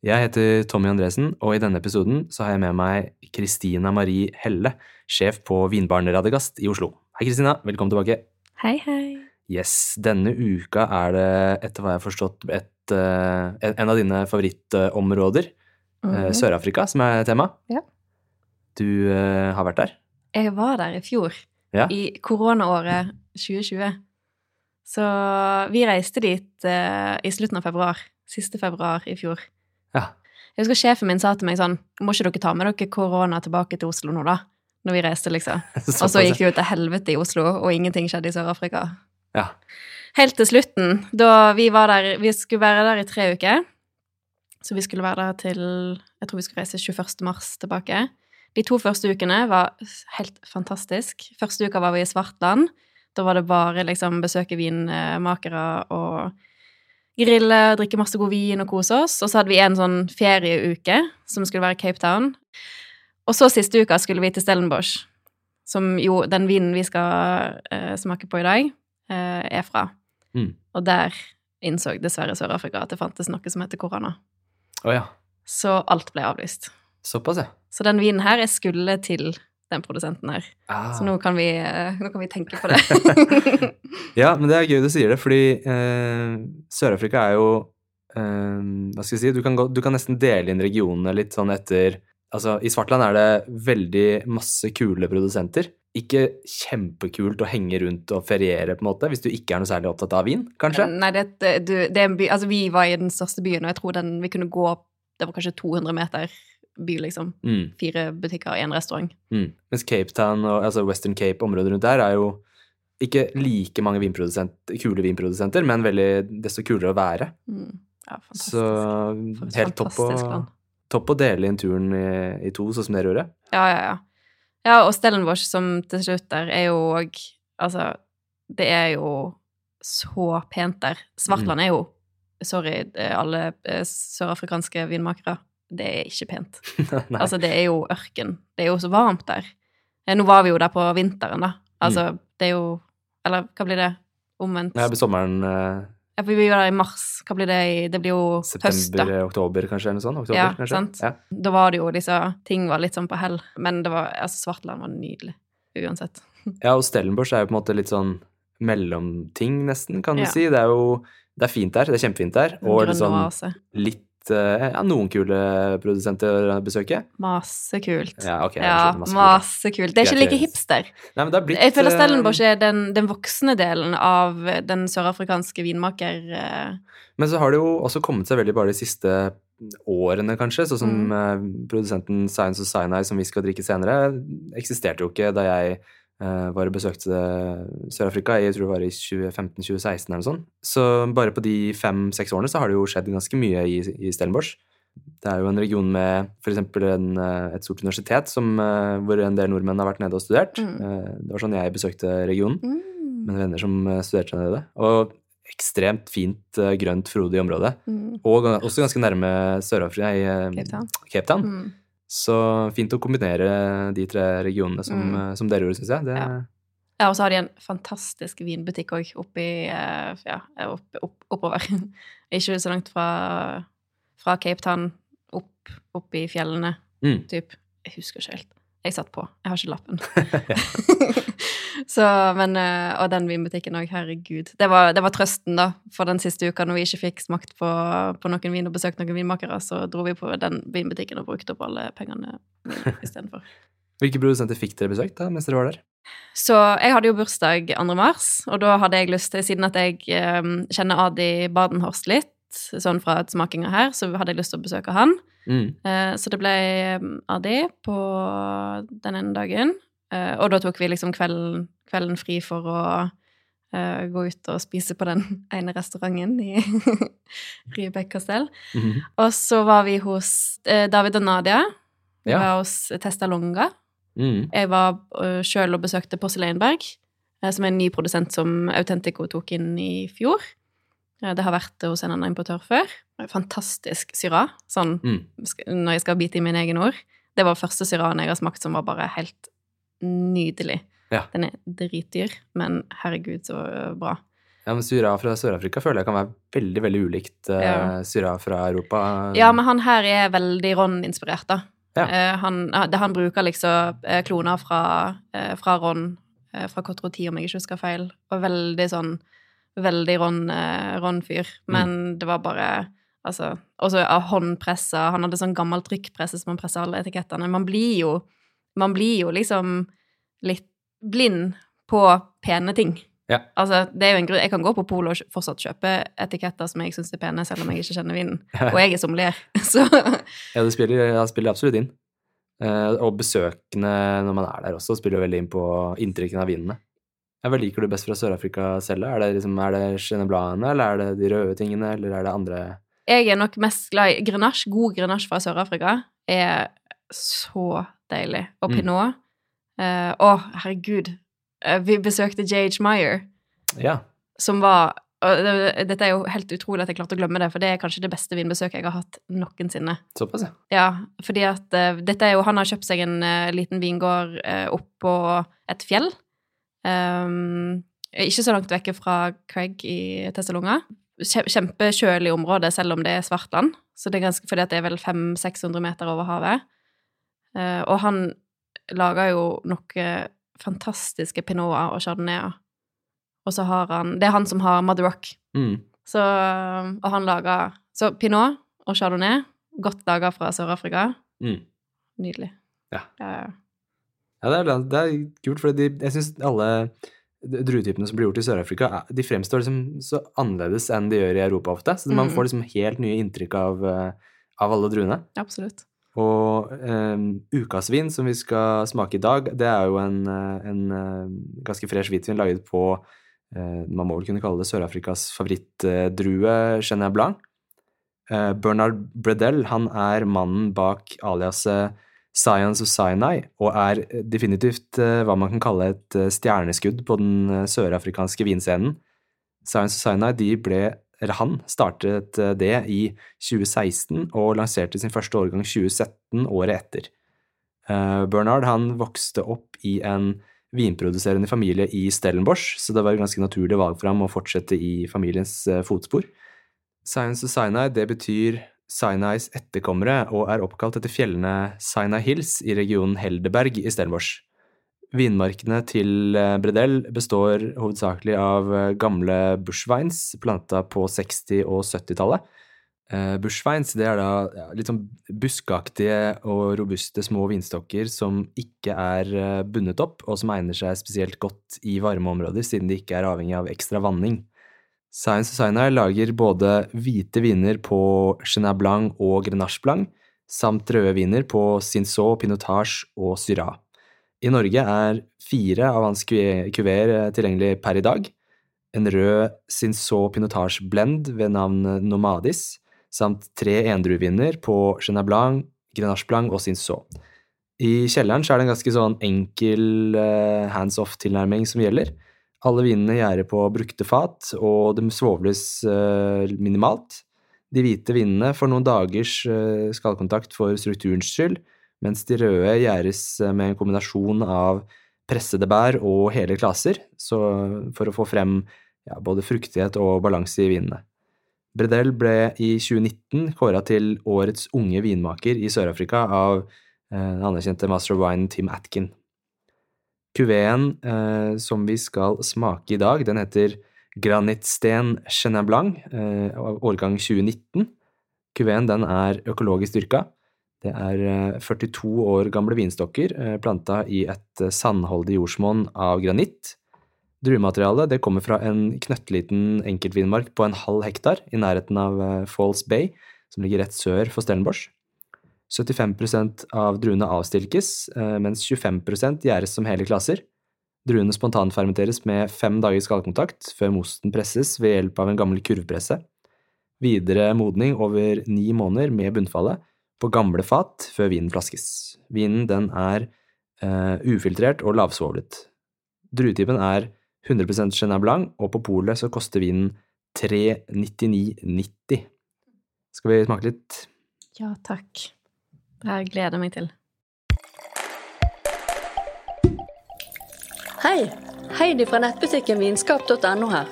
Jeg heter Tommy Andresen, og i denne episoden så har jeg med meg Kristina Marie Helle, sjef på Vinbaren Radegast i Oslo. Hei, Kristina. Velkommen tilbake. Hei, hei. Yes, denne uka er det, etter hva jeg har forstått, et, eh, en av dine favorittområder, eh, Sør-Afrika, som er tema. Ja. Du eh, har vært der? Jeg var der i fjor, Ja. i koronaåret 2020. Så vi reiste dit i slutten av februar. Siste februar i fjor. Ja. Jeg husker sjefen min sa til meg sånn Må ikke dere ta med dere korona tilbake til Oslo nå, da? Når vi reiste, liksom. Og så gikk det jo til helvete i Oslo, og ingenting skjedde i Sør-Afrika. Ja. Helt til slutten, da vi var der Vi skulle være der i tre uker. Så vi skulle være der til Jeg tror vi skulle reise 21. mars tilbake. De to første ukene var helt fantastisk. Første uka var vi i Svartland. Da var det bare liksom besøke vinmakere og grille, drikke masse god vin og kose oss. Og så hadde vi en sånn ferieuke som skulle være Cape Town. Og så siste uka skulle vi til Stellenbosch, som jo den vinen vi skal uh, smake på i dag, uh, er fra. Mm. Og der innså dessverre Sør-Afrika at det fantes noe som heter korona. Oh, ja. Så alt ble avlyst. Såpass, ja. Så den vinen her jeg skulle til den produsenten her. Ah. Så nå kan vi, eh, nå kan vi tenke på det. Ja, men det er gøy du sier det, fordi eh, Sør-Afrika er jo eh, Hva skal jeg si? Du kan, gå, du kan nesten dele inn regionene litt sånn etter Altså, i Svartland er det veldig masse kule produsenter. Ikke kjempekult å henge rundt og feriere, på en måte, hvis du ikke er noe særlig opptatt av vin, kanskje? Nei, det, det, du, det er en by Altså, vi var i den største byen, og jeg tror den vi kunne gå Det var kanskje 200 meter by, liksom. Mm, Fire butikker, én restaurant. mm. Mens Cape Town og altså Western Cape, området rundt der, er jo ikke like mange vinprodusent, kule vinprodusenter, men veldig, desto kulere å være. Mm. Ja, fantastisk. Så helt topp å, topp å dele inn turen i, i to, sånn som dere gjorde. Ja, ja, ja. Ja, og Stellenbosch som til slutt der er jo òg Altså, det er jo så pent der. Svartland er jo Sorry, er alle eh, sørafrikanske vinmakere. Det er ikke pent. Altså, det er jo ørken. Det er jo så varmt der. Eh, Nå var vi jo der på vinteren, da. Altså, det er jo Eller hva blir det? Omvendt. Ja, det blir sommeren eh, Ja, for vi var der i mars. Hva blir det i Det blir jo høst, da. september, oktober kanskje, eller noe sånt? Oktober, Ja, kanskje? sant. Ja. Da var det jo disse Ting var litt sånn på hell. Men det var Altså, Svartland var nydelig. Uansett. ja, og Stellenbosch er jo på en måte litt sånn mellomting, nesten, kan du Ja. si. Det er jo det er fint der, det er kjempefint der, og liksom oase. Litt eh, Ja, noen kule produsenter å besøke. Masse kult. Ja, okay, Ja, masse masse kult. Det er ikke like hipster. Nei, blitt Jeg føler eh, Stellenbosch er den, den voksne delen av den sørafrikanske vinmaker... eh, Men så har det jo også kommet seg veldig bare de siste årene, kanskje. Sånn som Mm. eh, produsenten Science of Sinai, som vi skal drikke senere, eksisterte jo ikke da jeg eh, var og besøkte Sør-Afrika. Jeg tror det var i 2015-2016 eller noe sånt. Så bare på de fem-seks årene så har det jo skjedd ganske mye i, i Stellenbosch. Det er jo en region med f.eks. et stort universitet som, eh, hvor en del nordmenn har vært nede og studert. Mm. Eh, det var sånn jeg besøkte regionen mm, med venner som eh, studerte der nede. Og ekstremt fint, eh, grønt, frodig område. mm, Og også ganske nærme Sør-Afrika i eh, Cape Town. Cape Town. Så fint å kombinere de tre regionene som, Mm. eh, som dere gjorde, syns jeg. Det, Ja. Ja, og så har de en fantastisk vinbutikk òg oppi eh, Ja, opp, opp, oppover. Ikke så langt fra, fra Cape Town opp, opp i fjellene, Mm. typ. Jeg husker ikke helt. Jeg satt på. Jeg har ikke lappen. så, men eh, Og den vinbutikken òg, herregud. Det var, det var trøsten, da, for den siste uka når vi ikke fikk smakt på, på noen vin og besøkt noen vinmakere, så dro vi på den vinbutikken og brukte opp alle pengene istedenfor. Hvilke produsenter fikk dere besøkt da, mens dere var der? Så jeg hadde jo bursdag 2. mars, og da hadde jeg lyst til, siden at jeg um, kjenner Adi Badenhorst litt, sånn fra smakinga her, så hadde jeg lyst til å besøke han. Mm. Uh, så det ble Adi på den ene dagen, og da tok vi liksom kvelden, kvelden fri for å uh, gå ut og spise på den ene restauranten i Rybekk kastell. Mhm. Og så var vi hos uh, David og Nadia, Vi Ja. var hos Testa Longa. Mm. Jeg var uh, sjøl og besøkte Porseleinberg, uh, som er en ny produsent som Autentico tok inn i fjor. Eh, Det har vært hos en annen importør før. Fantastisk syra, sånn Mm. når jeg skal bite i mine egne ord. Det var første syraen jeg har smakt som var bare helt nydelig. Ja. Den er dritdyr, men herregud, så bra. Ja, men Syra fra Sør-Afrika føler jeg kan være veldig veldig ulikt uh, Ja. Syra fra Europa. Ja, men han her er veldig Ron-inspirert, da. Ja. Uh, han, han bruker liksom eh, kloner fra, uh, fra Ron, uh, fra Cotroti, om jeg ikke husker feil, og veldig sånn Veldig Ron, eh, Ron-fyr. Men det var bare Altså Og så av håndpressa. Han hadde sånn gammel trykkpresse som han presser alle etikettene. Man blir jo Man blir jo liksom litt blind på pene ting. Ja. Altså, det er jo en grunn Jeg kan gå på polet og fortsatt kjøpe etiketter som jeg syns er pene, selv om jeg ikke kjenner vinen. Og jeg er sommelier, så Ja, det spiller, det spiller absolutt inn. Eh, og besøkende når man er der også, spiller jo veldig inn på inntrykkene av vinene. Hva liker du best fra Sør-Afrika selv? Er det, liksom, er det Genebladene, eller er det de røde tingene, eller er det andre Jeg er nok mest glad i Grenache. God Grenache fra Sør-Afrika er så deilig. Og Mm. uh, Å, herregud. Uh, vi besøkte J.H. Meyer, Ja. som var og det, Dette er jo helt utrolig at jeg klarte å glemme det, for det er kanskje det beste vinbesøket jeg har hatt noensinne. Såpass, ja. Ja, fordi at uh, dette er jo Han har kjøpt seg en liten vingård uh, oppå et fjell. Um, ikke så langt vekke fra Craig i Tessalonga. Kjempekjølig område, selv om det er svart land. Så det er ganske, fordi det er vel 500-600 meter over havet. Eh, og han lager jo noen fantastiske pinoter og chardonnayer. Og så har han Det er han som har Mother Rock. Mm. Så, og han lager Så pinot og chardonnay, godt laga fra Sør-Afrika. Mm. Nydelig. Ja. Ja, Ja, det er, det er kult, for jeg syns alle druetypene som blir gjort i Sør-Afrika, de fremstår liksom så annerledes enn de gjør i Europa ofte. Så man Mm. får liksom helt nye inntrykk av, eh, av alle druene. absolutt. Og um, ukasvin, som vi skal smake i dag, det er jo en, eh, en eh, ganske fresh hvitvin laget på uh, Man må vel kunne kalle det Sør-Afrikas favorittdrue, Chenin Blanc. Uh, Bernard Bredel han er mannen bak aliaset Science of Sinai, og er definitivt hva man kan kalle et stjerneskudd på den sørafrikanske vinscenen. Science of Sinai de ble, han startet eh, det i 2016 og lanserte sin første årgang 2017 året etter. Eh, Bernard han vokste opp i en vinproduserende familie i Stellenbosch, så det var et ganske naturlig valg for ham å fortsette i familiens eh, fotspor. Science of Sinai det betyr Sinais etterkommere og er oppkalt etter fjellene Sinai Hills i regionen Heldeberg i Stellenbosch. Vinmarkene til Bredel Bredell består hovedsakelig av eh, gamle bushvines planta på 60- og 70-tallet. Eh, bushvines det er da litt sånn buskeaktige og robuste små vinstokker som ikke er eh, bundet opp, og som egner seg spesielt godt i varme områder, siden de ikke er avhengig av ekstra vanning. Science Designer lager både hvite viner på Chenin Blanc og Grenache Blanc, samt røde viner på Cinsault, Pinotage og Syrah. I Norge er fire av hans kuve- kuveer eh, tilgjengelig per i dag. En rød Cinsault Pinotage Blend ved navn Nomadis, samt tre endrueviner på Chenin Blanc, Grenache Blanc og Cinsault. I kjelleren er det en ganske sånn enkel eh, hands off-tilnærming som gjelder. Alle vinene gjærer på brukte fat, og de svovles eh, minimalt. De hvite vinene får noen dagers skallkontakt for strukturens skyld, mens de røde gjæres eh, med en kombinasjon av pressede bær og hele klaser, for å få frem ja, både fruktighet og balanse i vinene. Bredel ble i 2019 kåra til årets unge vinmaker i Sør-Afrika av eh, den anerkjente master of wine Tim Atkin. Kuveen eh, som vi skal smake i dag, den heter Granitsten Chenin Blanc eh, årgang 2019. Kuveen den er økologisk dyrka. Det er eh, 42 år gamle vinstokker eh, planta i et eh, sandholdig jordsmonn av granitt. Druematerialet kommer fra en knøttliten enkeltvinmark på en halv hektar i nærheten av eh, Falls Bay, som ligger rett sør for Stellenbosch. 75% av druene avstilkes, eh, mens 25% gjæres som hele klasser. Druene spontanfermenteres med fem dagers skallkontakt før mosten presses ved hjelp av en gammel kurvpresse. Videre modning over ni måneder med bunnfallet, på gamle fat før vinen flaskes. Vinen den er eh, ufiltrert og lavsvovlet. Druetypen er 100 Chenin Blanc, og på polet så koster vinen 399,90. Skal vi smake litt? Ja, takk. Det her gleder jeg meg til. Hei! Heidi fra nettbutikken vinskap.no her.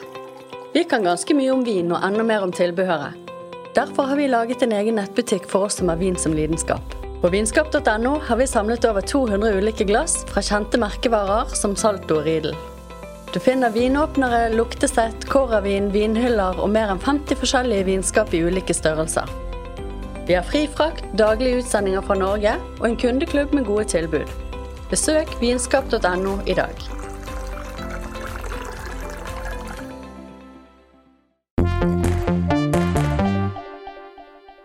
Vi kan ganske mye om vin og enda mer om tilbehøret. Derfor har vi laget en egen nettbutikk for oss som har vin som lidenskap. På vinskap.no har vi samlet over 200 ulike glass fra kjente merkevarer som Salto og Riedel. Du finner vinåpnere, luktesett, kåravin, vinhyller og mer enn 50 forskjellige vinskap i ulike størrelser. Vi har fri frakt, daglige utsendinger fra Norge og en kundeklubb med gode tilbud. Besøk vinskap.no i dag.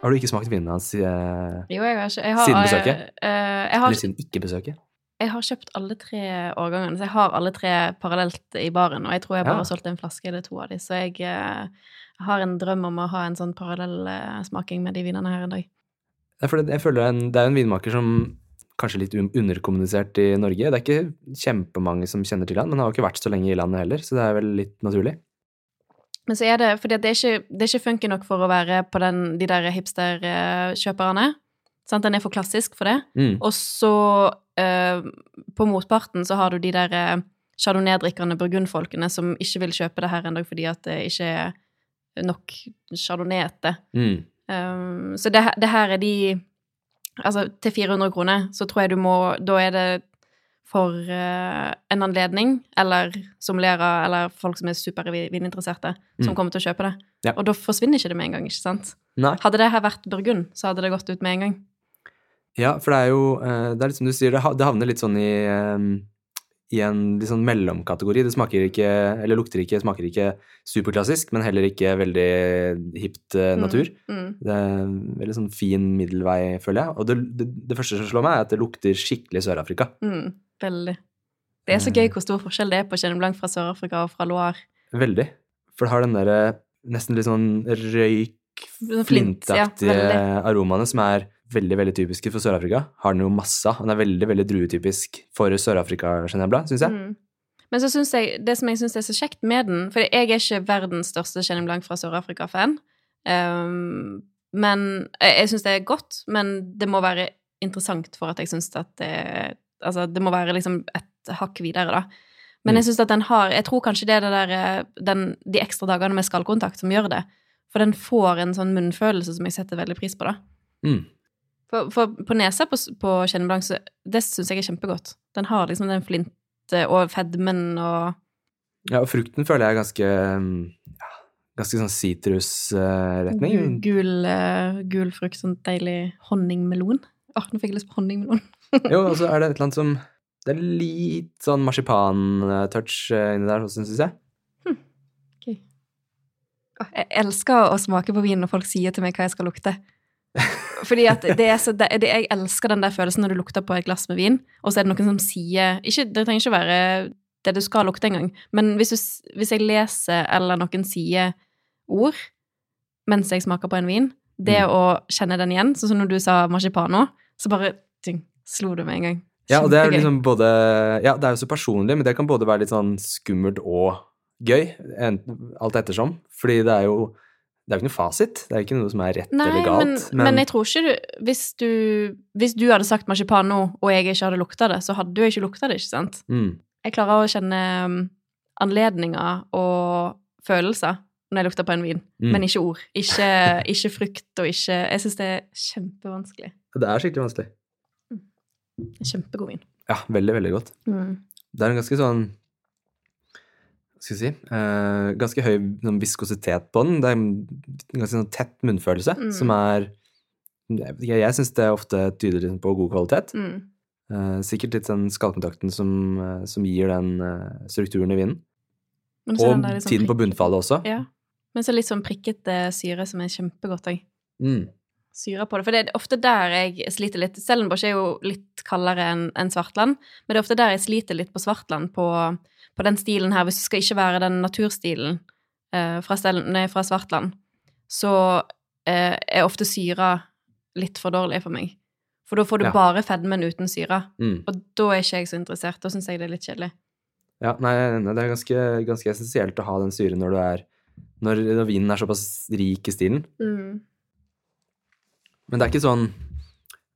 Har du ikke smakt vinen hans eh, Jo, Siden besøket? eh, eh, eller siden ikke-besøket? jeg har kjøpt alle tre årgangene, så jeg har alle tre parallelt i baren, og jeg tror jeg bare Ja. har solgt en flaske eller to av dem, så jeg uh, har en drøm om å ha en sånn parallell smaking med de vinene her en dag. Ja, for det, jeg føler er en, det er en vinmaker som kanskje litt underkommunisert i Norge. Det er ikke kjempemange som kjenner til han, men han har jo ikke vært så lenge i landet heller, så det er vel litt naturlig. Men så er det fordi det er ikke, det er ikke funky nok for å være på den, de der hipsterkjøperne. Sant? Den er for klassisk for det. Mm. Og så eh, på motparten så har du de der eh, chardonnay-drikkende burgundfolkene som ikke vil kjøpe det her ennå fordi at det ikke er nok chardonnay etter. Mm. Um, så det, det her er de Altså, til 400 kroner så tror jeg du må Da er det for eh, en anledning, eller sommelerer, eller folk som er supervininteresserte, som Mm. kommer til å kjøpe det. Ja. Og da forsvinner ikke det med en gang, ikke sant? Nei. Hadde det her vært burgund, så hadde det gått ut med en gang. Ja, for det er jo eh, Det er litt som du sier, det havner litt sånn i eh, i en litt sånn mellomkategori. Det smaker ikke, eller lukter ikke, smaker ikke superklassisk, men heller ikke veldig hipt natur. natur. Mm. Det er en veldig sånn fin middelvei, føler jeg. Og det, det, det første som slår meg, er at det lukter skikkelig Sør-Afrika. Mm, veldig. Det er så gøy hvor stor forskjell det er på Chenin Blanc fra Sør-Afrika og fra Loire. Veldig. For det har den derre nesten litt sånn røyk, flintaktige flint, ja, flintaktige aromaene som er veldig veldig typiske for Sør-Afrika. Har den jo masse av. Den er veldig veldig druetypisk for Sør-Afrika-Chenin Blanc, syns jeg. Mm. Men så synes jeg, det som jeg syns er så kjekt med den For jeg er ikke verdens største Chenin Blanc fra Sør-Afrika-fan. Um, men jeg, jeg syns det er godt, men det må være interessant for at jeg syns at det Altså, det må være liksom et hakk videre, da. Men Mm. jeg syns at den har Jeg tror kanskje det er det der, den, de ekstra dagene med skallkontakt som gjør det. For den får en sånn munnfølelse som jeg setter veldig pris på, da. Mm. For, for på nesa på, på Blanc, det syns jeg er kjempegodt. Den har liksom den flinte og fedmen og Ja, og frukten føler jeg er ganske ja, Ganske sånn sitrusretning. gu- gul, eh, gul frukt, sånn deilig honningmelon. Åh, nå fikk jeg lyst på honningmelon. Jo, og så er det et eller annet som Det er litt sånn marsipan-touch eh, inni der syns jeg. Ok. Okay. Jeg elsker å smake på vin når folk sier til meg hva jeg skal lukte. Fordi at det er så, det, det, Jeg elsker den der følelsen når du lukter på et glass med vin, og så er det noen som sier ikke, Det trenger ikke være det du skal lukte engang, men hvis, du, hvis jeg leser eller noen sier ord mens jeg smaker på en vin, det Mm. å kjenne den igjen, sånn som når du sa marsipano, så bare ting, slo det med en gang. Ja, og det er liksom både Ja, det er jo så personlig, men det kan både være litt sånn skummelt og gøy, alt ettersom. Fordi det er jo Det er jo ikke noe fasit. Det er jo ikke noe som er rett Nei, eller galt. men, men jeg tror ikke du hvis, du hvis du hadde sagt marsipan nå, og jeg ikke hadde lukta det, så hadde du ikke lukta det, ikke sant? mm, Jeg klarer å kjenne um, anledninger og følelser når jeg lukter på en vin, Mm. men ikke ord. Ikke, ikke frukt og ikke Jeg syns det er kjempevanskelig. Det er skikkelig vanskelig. Kjempegod vin. Ja, veldig, veldig godt. Det er en ganske sånn skal jeg si eh, Ganske høy sånn, viskositet på den. Det er en ganske sånn tett munnfølelse Mm. som er Jeg, jeg syns det ofte tyder liksom på god kvalitet. Mm. Eh, sikkert litt den skallkontakten som, eh, som gir den uh, strukturen i vinen. Og den der sånn tiden på bunnfallet også. Ja. Men så litt sånn prikkete syre som er kjempegodt òg. Mm. Syre på det. For det er ofte der jeg sliter litt. Stellenbosch er jo litt kaldere enn en Svartland, men det er ofte der jeg sliter litt på Svartland, på, på den stilen her. Hvis det skal ikke være den naturstilen eh, fra, Stellen, nei, fra Svartland, så eh, er ofte syra litt for dårlig for meg. For da får du Ja. bare fedmen uten syre. Mm. Og da er ikke jeg så interessert. Da syns jeg det er litt kjedelig. Ja, nei, nei, det er ganske, ganske essensielt å ha den syren når du er når, når vinen er såpass rik i stilen. Men det er ikke sånn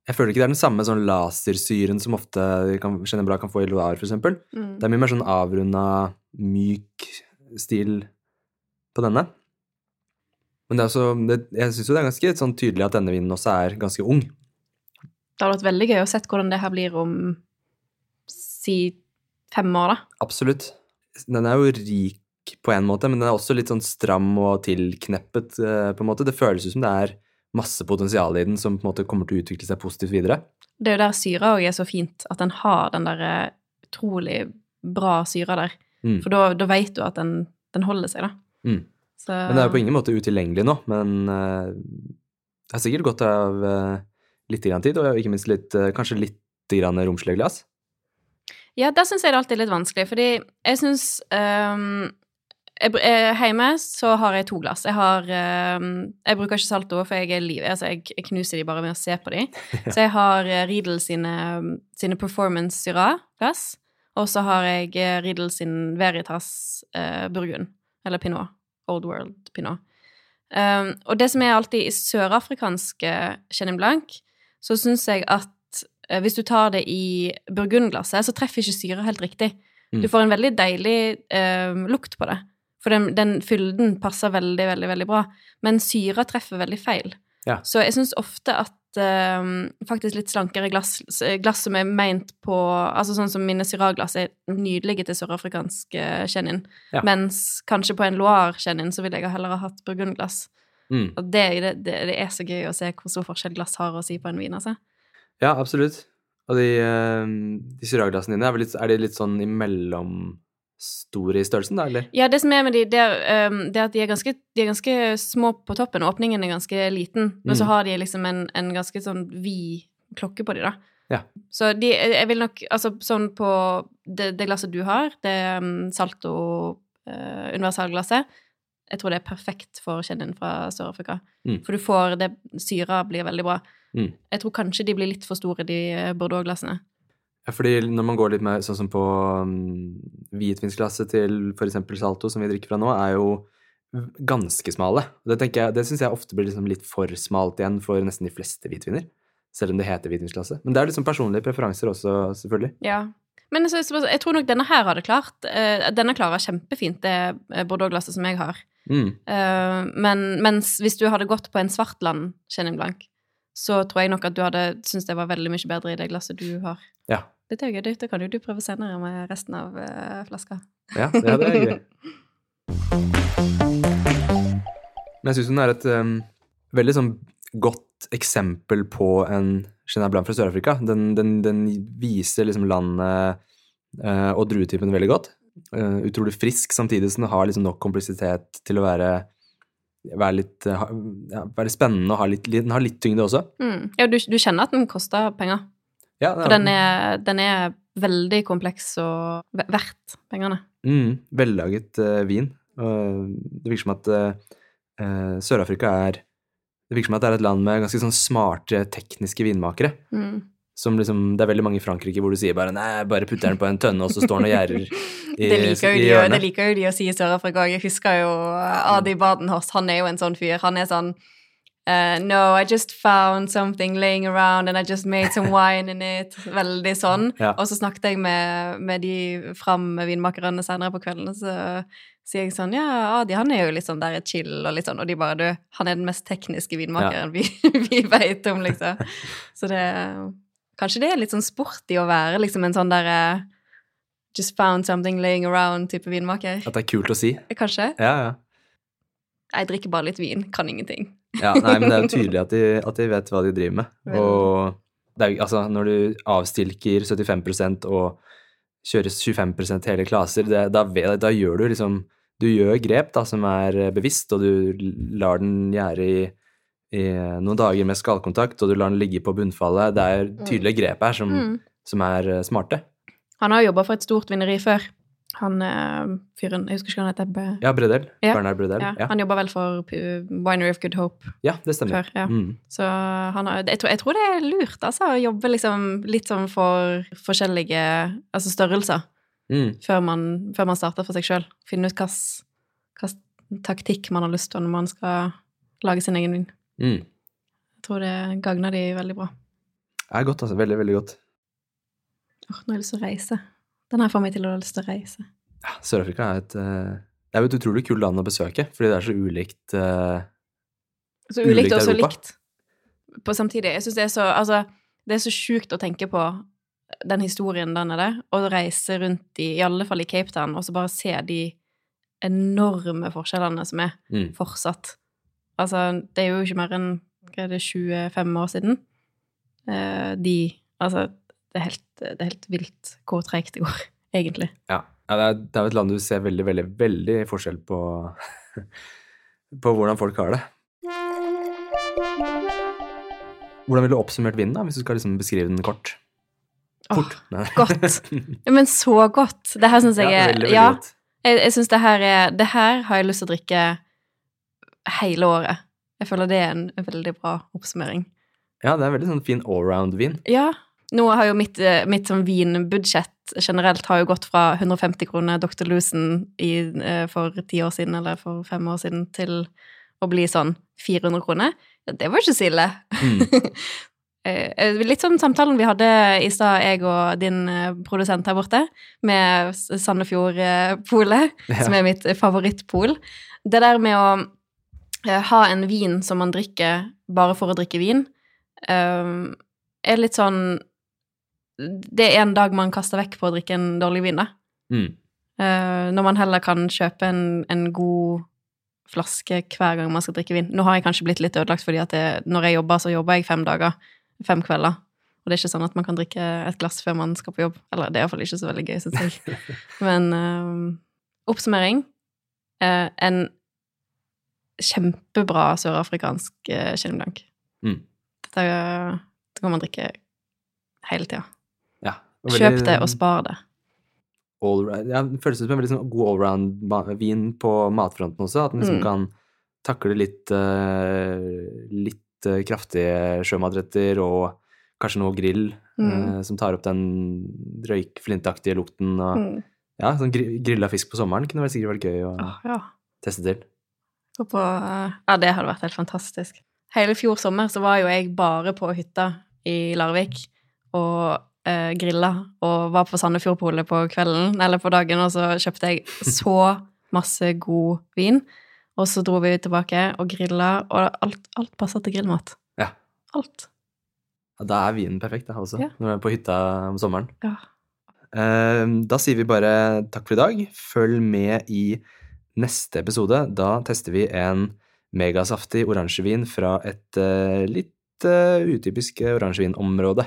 Jeg føler ikke det er den samme sånn lasersyren som ofte kan, bra kan få i Loire, eksempel. Mm. Det er mye mer sånn avrunda, myk stil på denne. Men det også, det, jeg syns jo det er ganske sånn tydelig at denne vinen også er ganske ung. Det hadde vært veldig gøy å se hvordan det her blir om si fem år, da. Absolutt. Den er jo rik på en måte, men den er også litt sånn stram og tilkneppet, eh, på en måte. Det føles ut som det er masse potensial i den som på en måte kommer til å utvikle seg positivt videre. Det er jo der syra òg er så fint, at den har den der eh, utrolig bra syra der. Mm. For da, da veit du at den, den holder seg, da. Mm. Så, Men det er jo på ingen måte utilgjengelig nå, men uh, det har sikkert gått av uh, litt grann tid, og ikke minst litt, uh, kanskje litt grann romslige glass. Ja, der syns jeg det alltid er litt vanskelig, fordi jeg syns ehm, jeg, eh, Hjemme så har jeg to glass. Jeg har ehm, Jeg bruker ikke Salto, for jeg er liv... Altså, jeg, jeg knuser de bare med å se på de. Så jeg har eh, Riedel sine, sine Performance Syrah-glass, og så har jeg eh, Riedel sin Veritas eh, Burgund, eller Pinot. Old World Pinot. Um, og det som er alltid i sørafrikanske Chenin Blanc, så syns jeg at eh, hvis du tar det i burgundglasset, så treffer ikke syra helt riktig. Mm. Du får en veldig deilig eh, lukt på det. For den, den fylden passer veldig, veldig, veldig bra. Men syra treffer veldig feil. Ja. Så jeg syns ofte at eh, faktisk litt slankere glass, glass som er meint på Altså sånn som mine Syrah-glass er nydelige til sørafrikansk eh, chenin. Ja. Mens kanskje på en Loire-chenin så ville jeg heller ha hatt burgundglass. Mm. Og det, det, det, er så gøy å se hvor stor forskjell glass har å si på en vin, altså. Ja, absolutt. Og de, uh, de Syrah-glassene dine, er, litt, er de litt sånn imellomstore i størrelsen, da, eller? Ja, det som er med de, det er, um, det er at de er, ganske, de er ganske små på toppen. Åpningen er ganske liten, men så Mm. har de liksom en, en ganske sånn vid klokke på de, da. Ja. Så de, jeg vil nok Altså sånn på det, det glasset du har, det um, Salto uh, universalglasset, jeg tror det er perfekt for chenin fra Sør-Afrika. Mm. For du får det Syra blir veldig bra. Mm. Jeg tror kanskje de blir litt for store, de eh, Bordeaux-glassene. Fordi når man går litt mer sånn som på um, hvitvinsglasset til eksempel Salto, som vi drikker fra nå, er jo ganske smale. Det, jeg, det syns jeg ofte blir liksom litt for smalt igjen for nesten de fleste hvitviner. Selv om det heter hvitvinsklasse. Men det er liksom personlige preferanser også, selvfølgelig. Ja. Men jeg, så, jeg tror nok denne her hadde klart eh, Denne klarer kjempefint det eh, Bordeaux-glasset som jeg har. Mm. Eh, men mens hvis du hadde gått på en Svartland Chenin Blanc, så tror jeg nok at du hadde syntes det var veldig mye bedre i det glasset du har. Ja. Dette er gøy. Dette kan jo du prøve senere med resten av uh, flaska. Ja, ja, det er gøy. Men jeg syns den er et um, veldig sånn godt eksempel på en Chenin Blanc fra Sør-Afrika. Den, den, den viser liksom landet uh, og druetypen veldig godt. Uh, utrolig frisk, samtidig som den har liksom nok kompleksitet til å være være litt, ja, være spennende og ha litt, den har litt tyngde også. Mm. Ja, du, du kjenner at den koster penger. Ja, For den er, den er veldig kompleks og verdt pengene. Mm, vellaget uh, vin. Uh, det virker som at eh, Sør-Afrika er Det virker som at det er et land med ganske sånn smarte tekniske vinmakere. Mm. Som liksom, det er veldig mange i Frankrike hvor du sier bare nei, bare putter den på en tønne, og så står den og gjerder i, det, liker jo i hjørnet. det liker jo de å si i Sør-Afrika òg. Jeg husker jo uh, Adi Badenhorst, han er jo en sånn fyr. Han er sånn uh, No, I just found something laying around and I just made some wine in it. Veldig sånn. Ja. Og så snakket jeg med, med de fram vinmakerne senere på kvelden, og så sier jeg sånn Ja, Adi han er jo litt sånn der chill og litt sånn, og de bare Du, han er den mest tekniske vinmakeren vi, vi vet om, liksom. Så det Kanskje det er litt sånn sporty å være liksom en sånn derre Just found something laying around-type vinmaker. At det er kult å si. Kanskje? Ja, ja. Jeg drikker bare litt vin, kan ingenting. Ja, nei, men det er jo tydelig at de, at de vet hva de driver med. Og er, altså, når du avstilker 75% og kjører 25 hele klaser, det, da, da gjør du liksom Du gjør grep da, som er bevisst, og du lar den gjære i, i noen dager med skallkontakt, og du lar den ligge på bunnfallet. Det er tydelige grep her som, Mm. som er smarte. Han har jo jobba for et stort vinneri før. Han eh, fyren Jeg husker ikke han heter. Be- Ja, Bredel. Ja. Bernard Bredel. Ja, han jobba vel for Winery of Good Hope ja det stemmer. før. Ja. Mm. Så han har, jeg, tror, jeg tror det er lurt, altså, å jobbe liksom litt sånn for forskjellige altså størrelser Mm. før man, før man starter for seg sjøl. Finne ut hvilken taktikk man har lyst til når man skal lage sin egen vin. Mm. Jeg tror det gagner de veldig bra. Det er godt, altså. Veldig, veldig godt. Åh, nå har jeg lyst til å reise. Den her får meg til å ha lyst til å reise. Ja, Sør-Afrika er et eh, Det er jo et utrolig kult land å besøke, fordi det er så ulikt uh, Så ulikt Ulikt og så likt på samtidig. Jeg syns det er så Altså, det er så sjukt å tenke på den historien den der det, og reise rundt i, i alle fall i Cape Town, og så bare se de enorme forskjellene som er mm. fortsatt. Altså, det er jo ikke mer enn hva er det, 25 år siden. Eh, de Altså, det er helt, det er helt vilt hvor treigt det går, egentlig. Ja. ja det, er, det er et land du ser veldig, veldig, veldig forskjell på På hvordan folk har det. Hvordan ville du oppsummert vinden, da, hvis du skal liksom beskrive den kort? Åh, Fort. Nei. godt. Ja, Men så godt! Det her syns jeg Ja, er veldig, veldig Ja, jeg, jeg syns det her er Det her har jeg lyst til å drikke hele året. Jeg føler det er en veldig bra oppsummering. Ja, det er en veldig sånn fin allround-vin. Ja. Nå har jo mitt, eh, mitt sånn vinbudsjett generelt har jo gått fra 150 kroner Dr. Lucen i, eh, for ti år siden, eller for fem år siden, til å bli sånn 400 kroner. Det var ikke så ille. Mm. Eh, Litt sånn samtalen vi hadde i stad, jeg og din produsent her borte, med Sandefjordpolet, Ja. som er mitt favorittpol. Det der med å ha en vin som man drikker bare for å drikke vin, er litt sånn Det er en dag man kaster vekk på å drikke en dårlig vin, da. Mm. Uh, når man heller kan kjøpe en, en god flaske hver gang man skal drikke vin. Nå har jeg kanskje blitt litt ødelagt, fordi at det, når jeg jobber, så jobber jeg fem dager. Fem kvelder. Og det er ikke sånn at man kan drikke et glass før man skal på jobb. Eller det er iallfall ikke så veldig gøy, syns jeg. Men uh, oppsummering. uh, en kjempebra sørafrikansk uh, Chenin Blanc. Mm. Dette, dette kan man drikke hele tida. Kjøp det og spar det. all, ja, Det føles som en veldig sånn god allround-vin på matfronten også. At den liksom Mm. kan takle litt, eh, litt eh, kraftige sjømatretter og kanskje noe grill Mm. eh, som tar opp den røykflintaktige lukten. Og, Mm. Ja, sånn gri- grilla fisk på sommeren kunne vel sikkert vært gøy å ah, ja. teste til. På Ja, det hadde vært helt fantastisk. Hele fjor sommer så var jo jeg bare på hytta i Larvik og eh, grilla og var på Sandefjordpolet på kvelden eller på dagen, og så kjøpte jeg så masse god vin. Og så dro vi tilbake og grilla, og alt, alt passa til grillmat. Ja. Alt. Ja, da er vinen perfekt, da, også, Ja. når du er på hytta om sommeren. Ja. Eh, Da sier vi bare takk for i dag. Følg med i neste episode. Da tester vi en megasaftig oransjevin fra et eh, litt eh, utypisk oransjevinområde.